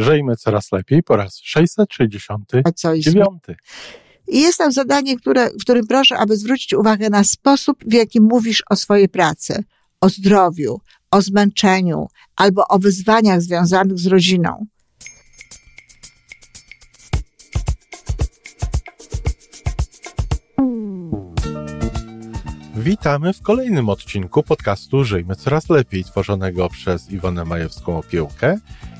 Żyjmy coraz lepiej po raz 669. I jest tam zadanie, które, w którym proszę, aby zwrócić uwagę na sposób, w jaki mówisz o swojej pracy, o zdrowiu, o zmęczeniu albo o wyzwaniach związanych z rodziną. Witamy w kolejnym odcinku podcastu Żyjmy Coraz Lepiej, tworzonego przez Iwonę Majewską Opiełkę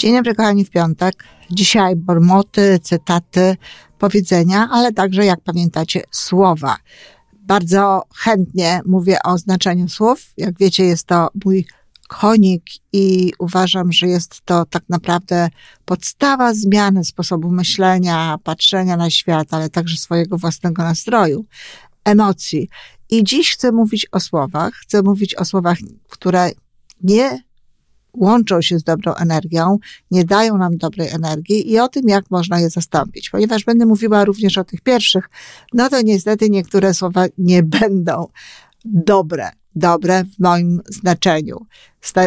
Dzień dobry, kochani, w piątek. Dzisiaj bormoty, cytaty, powiedzenia, ale także, jak pamiętacie, słowa. Bardzo chętnie mówię o znaczeniu słów. Jak wiecie, jest to mój konik i uważam, że jest to tak naprawdę podstawa zmiany sposobu myślenia, patrzenia na świat, ale także swojego własnego nastroju, emocji. I dziś chcę mówić o słowach. Chcę mówić o słowach, które nie łączą się z dobrą energią, nie dają nam dobrej energii i o tym, jak można je zastąpić. Ponieważ będę mówiła również o tych pierwszych, no to niestety niektóre słowa nie będą dobre. Dobre w moim znaczeniu,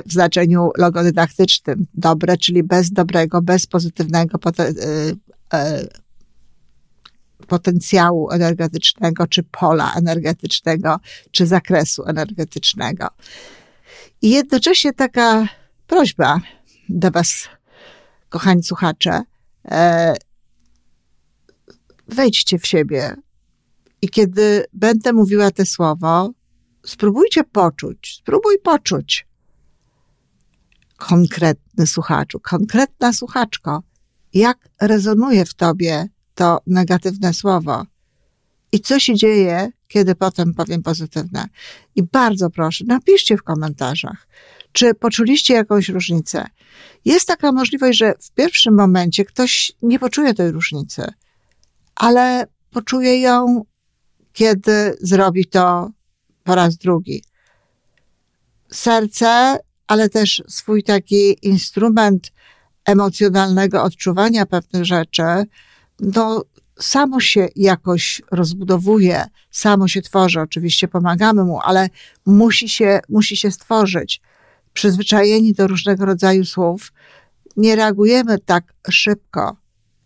w znaczeniu logodydaktycznym. Dobre, czyli bez dobrego, bez pozytywnego y, y, potencjału energetycznego, czy pola energetycznego, czy zakresu energetycznego. I jednocześnie taka prośba do Was, kochani słuchacze, e, wejdźcie w siebie i kiedy będę mówiła te słowo, spróbujcie poczuć, spróbuj poczuć konkretny słuchaczu, konkretna słuchaczko, jak rezonuje w tobie to negatywne słowo i co się dzieje, kiedy potem powiem pozytywne. I bardzo proszę, napiszcie w komentarzach, czy poczuliście jakąś różnicę. Jest taka możliwość, że w pierwszym momencie ktoś nie poczuje tej różnicy, ale poczuje ją, kiedy zrobi to po raz drugi. Serce, ale też swój taki instrument emocjonalnego odczuwania pewnych rzeczy, no, samo się jakoś rozbudowuje, samo się tworzy. Oczywiście pomagamy mu, ale musi się, musi się stworzyć. Przyzwyczajeni do różnego rodzaju słów, nie reagujemy tak szybko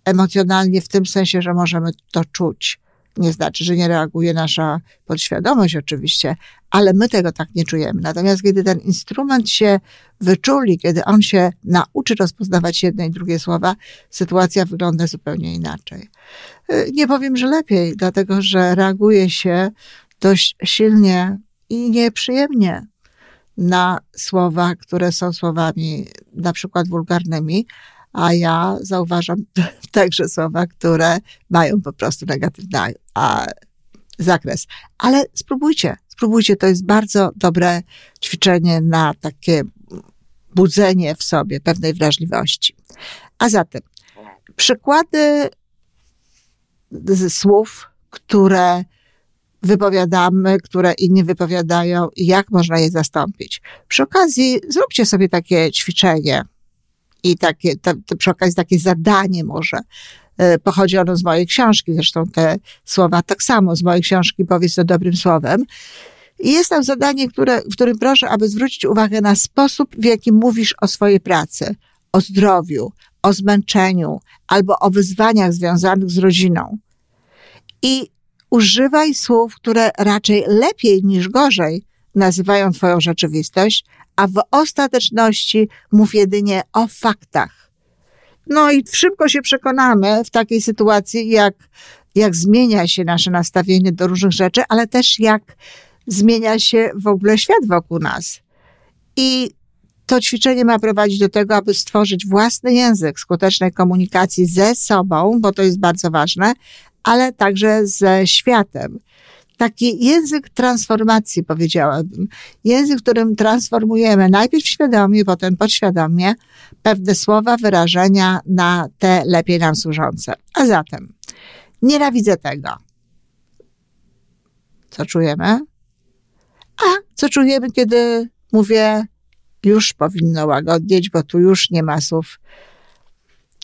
emocjonalnie w tym sensie, że możemy to czuć nie znaczy, że nie reaguje nasza podświadomość oczywiście, ale my tego tak nie czujemy. Natomiast kiedy ten instrument się wyczuli, kiedy on się nauczy rozpoznawać jedne i drugie słowa, sytuacja wygląda zupełnie inaczej. Y, nie powiem, że lepiej, dlatego że reaguje się dość silnie i nieprzyjemnie na słowa, które są słowami na przykład wulgarnymi, a ja zauważam także słowa, które mają po prostu negatywny a, zakres. Ale spróbujcie, spróbujcie, to jest bardzo dobre ćwiczenie na takie budzenie w sobie pewnej wrażliwości. A zatem przykłady słów, które wypowiadamy, które inni wypowiadają i jak można je zastąpić. Przy okazji zróbcie sobie takie ćwiczenie i takie, to, to przy okazji takie zadanie może. E, pochodzi ono z mojej książki, zresztą te słowa tak samo z mojej książki Powiedz to dobrym słowem. I jest tam zadanie, które, w którym proszę, aby zwrócić uwagę na sposób, w jaki mówisz o swojej pracy, o zdrowiu, o zmęczeniu albo o wyzwaniach związanych z rodziną. I używaj słów, które raczej lepiej niż gorzej nazywają Twoją rzeczywistość, a w ostateczności mów jedynie o faktach. No i szybko się przekonamy w takiej sytuacji, jak, jak zmienia się nasze nastawienie do różnych rzeczy, ale też jak zmienia się w ogóle świat wokół nas. I to ćwiczenie ma prowadzić do tego, aby stworzyć własny język skutecznej komunikacji ze sobą, bo to jest bardzo ważne, ale także ze światem taki język transformacji, powiedziałabym. Język, którym transformujemy najpierw świadomie, potem podświadomie pewne słowa, wyrażenia na te lepiej nam służące. A zatem, Nienawidzę tego. Co czujemy? A co czujemy, kiedy mówię, już powinno łagodnieć, bo tu już nie ma słów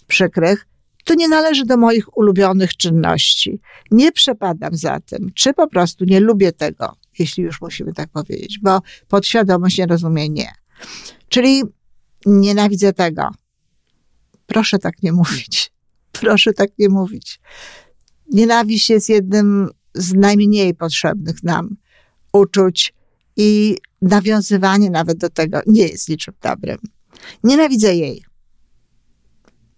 przykrych, to nie należy do moich ulubionych czynności. Nie przepadam za tym, czy po prostu nie lubię tego, jeśli już musimy tak powiedzieć, bo podświadomość nie rozumie nie. Czyli nienawidzę tego. Proszę tak nie mówić. Proszę tak nie mówić. Nienawiść jest jednym z najmniej potrzebnych nam uczuć i nawiązywanie nawet do tego nie jest niczym dobrym. Nienawidzę jej.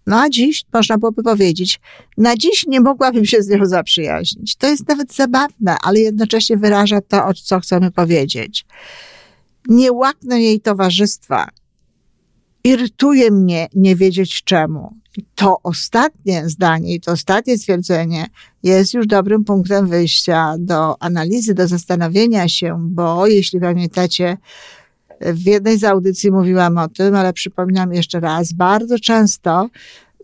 No a dziś można byłoby powiedzieć, na dziś nie mogłabym się z nią zaprzyjaźnić. To jest nawet zabawne, ale jednocześnie wyraża to, o co chcemy powiedzieć. Nie łaknę jej towarzystwa. Irytuje mnie nie wiedzieć czemu. To ostatnie zdanie i to ostatnie stwierdzenie jest już dobrym punktem wyjścia do analizy, do zastanowienia się, bo jeśli pamiętacie, w jednej z audycji mówiłam o tym, ale przypominam jeszcze raz, bardzo często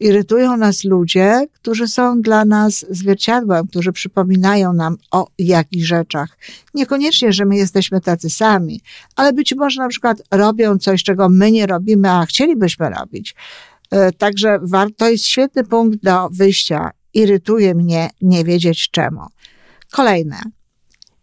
irytują nas ludzie, którzy są dla nas zwierciadłem, którzy przypominają nam o jakichś rzeczach. Niekoniecznie, że my jesteśmy tacy sami, ale być może na przykład robią coś, czego my nie robimy, a chcielibyśmy robić. E, także to jest świetny punkt do wyjścia. Irytuje mnie nie wiedzieć czemu. Kolejne.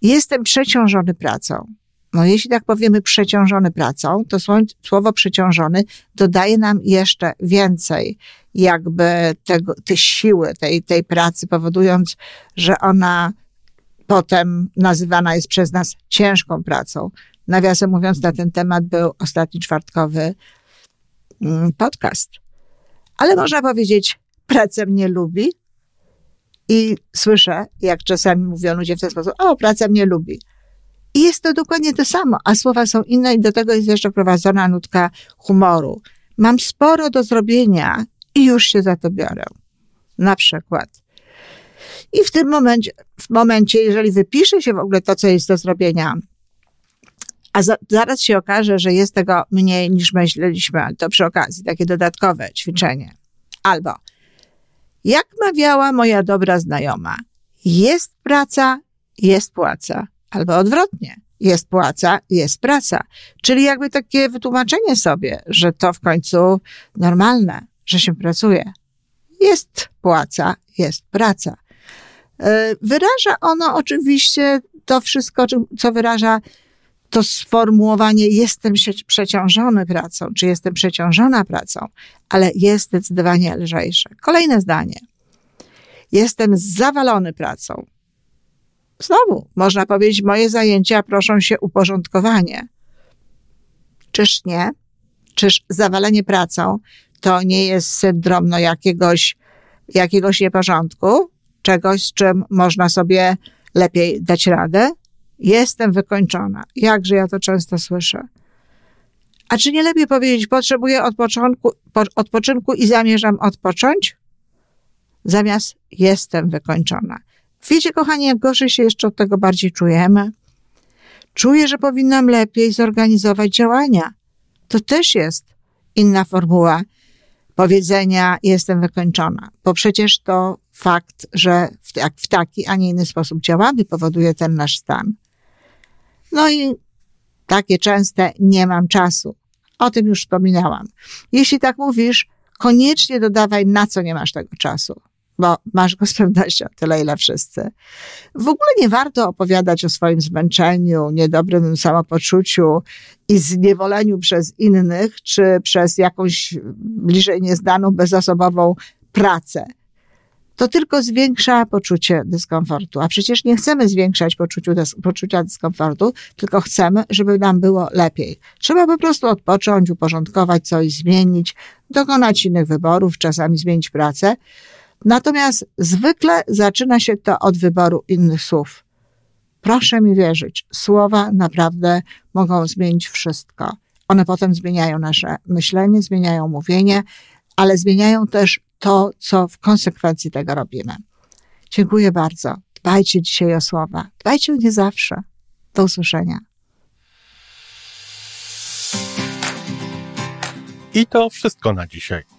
Jestem przeciążony pracą no jeśli tak powiemy, przeciążony pracą, to słowo przeciążony dodaje nam jeszcze więcej jakby tego, tej siły, tej, tej pracy, powodując, że ona potem nazywana jest przez nas ciężką pracą. Nawiasem mówiąc, na ten temat był ostatni czwartkowy mm, podcast. Ale można powiedzieć, pracę mnie lubi i słyszę, jak czasami mówią ludzie w ten sposób, o, praca mnie lubi. I jest to dokładnie to samo, a słowa są inne i do tego jest jeszcze wprowadzona nutka humoru. Mam sporo do zrobienia i już się za to biorę. Na przykład. I w tym momencie, w momencie, jeżeli wypisze się w ogóle to, co jest do zrobienia, a za, zaraz się okaże, że jest tego mniej niż myśleliśmy, to przy okazji takie dodatkowe ćwiczenie. Albo, jak mawiała moja dobra znajoma, jest praca, jest płaca. Albo odwrotnie. Jest płaca, jest praca. Czyli jakby takie wytłumaczenie sobie, że to w końcu normalne, że się pracuje. Jest płaca, jest praca. E, wyraża ono oczywiście to wszystko, co wyraża to sformułowanie jestem przeciążony pracą, czy jestem przeciążona pracą, ale jest zdecydowanie lżejsze. Kolejne zdanie. Jestem zawalony pracą. Znowu, można powiedzieć, moje zajęcia proszą się uporządkowanie. Czyż nie? Czyż zawalenie pracą to nie jest syndrom no, jakiegoś, jakiegoś nieporządku? Czegoś, z czym można sobie lepiej dać radę? Jestem wykończona. Jakże ja to często słyszę. A czy nie lepiej powiedzieć, potrzebuję odpoczynku, odpoczynku i zamierzam odpocząć? Zamiast jestem wykończona. Wiecie, kochani, jak gorzej się jeszcze od tego bardziej czujemy? Czuję, że powinnam lepiej zorganizować działania. To też jest inna formuła powiedzenia jestem wykończona, bo przecież to fakt, że jak w taki, a nie inny sposób działamy, powoduje ten nasz stan. No i takie częste nie mam czasu. O tym już wspominałam. Jeśli tak mówisz, koniecznie dodawaj, na co nie masz tego czasu bo masz go z pewnością tyle, ile wszyscy. W ogóle nie warto opowiadać o swoim zmęczeniu, niedobrym samopoczuciu i zniewoleniu przez innych, czy przez jakąś bliżej nieznaną, bezosobową pracę. To tylko zwiększa poczucie dyskomfortu. A przecież nie chcemy zwiększać poczuciu, poczucia dyskomfortu, tylko chcemy, żeby nam było lepiej. Trzeba po prostu odpocząć, uporządkować coś, zmienić, dokonać innych wyborów, czasami zmienić pracę Natomiast zwykle zaczyna się to od wyboru innych słów. Proszę mi wierzyć, słowa naprawdę mogą zmienić wszystko. One potem zmieniają nasze myślenie, zmieniają mówienie, ale zmieniają też to, co w konsekwencji tego robimy. Dziękuję bardzo. Dbajcie dzisiaj o słowa. Dbajcie o nie zawsze. Do usłyszenia. I to wszystko na dzisiaj.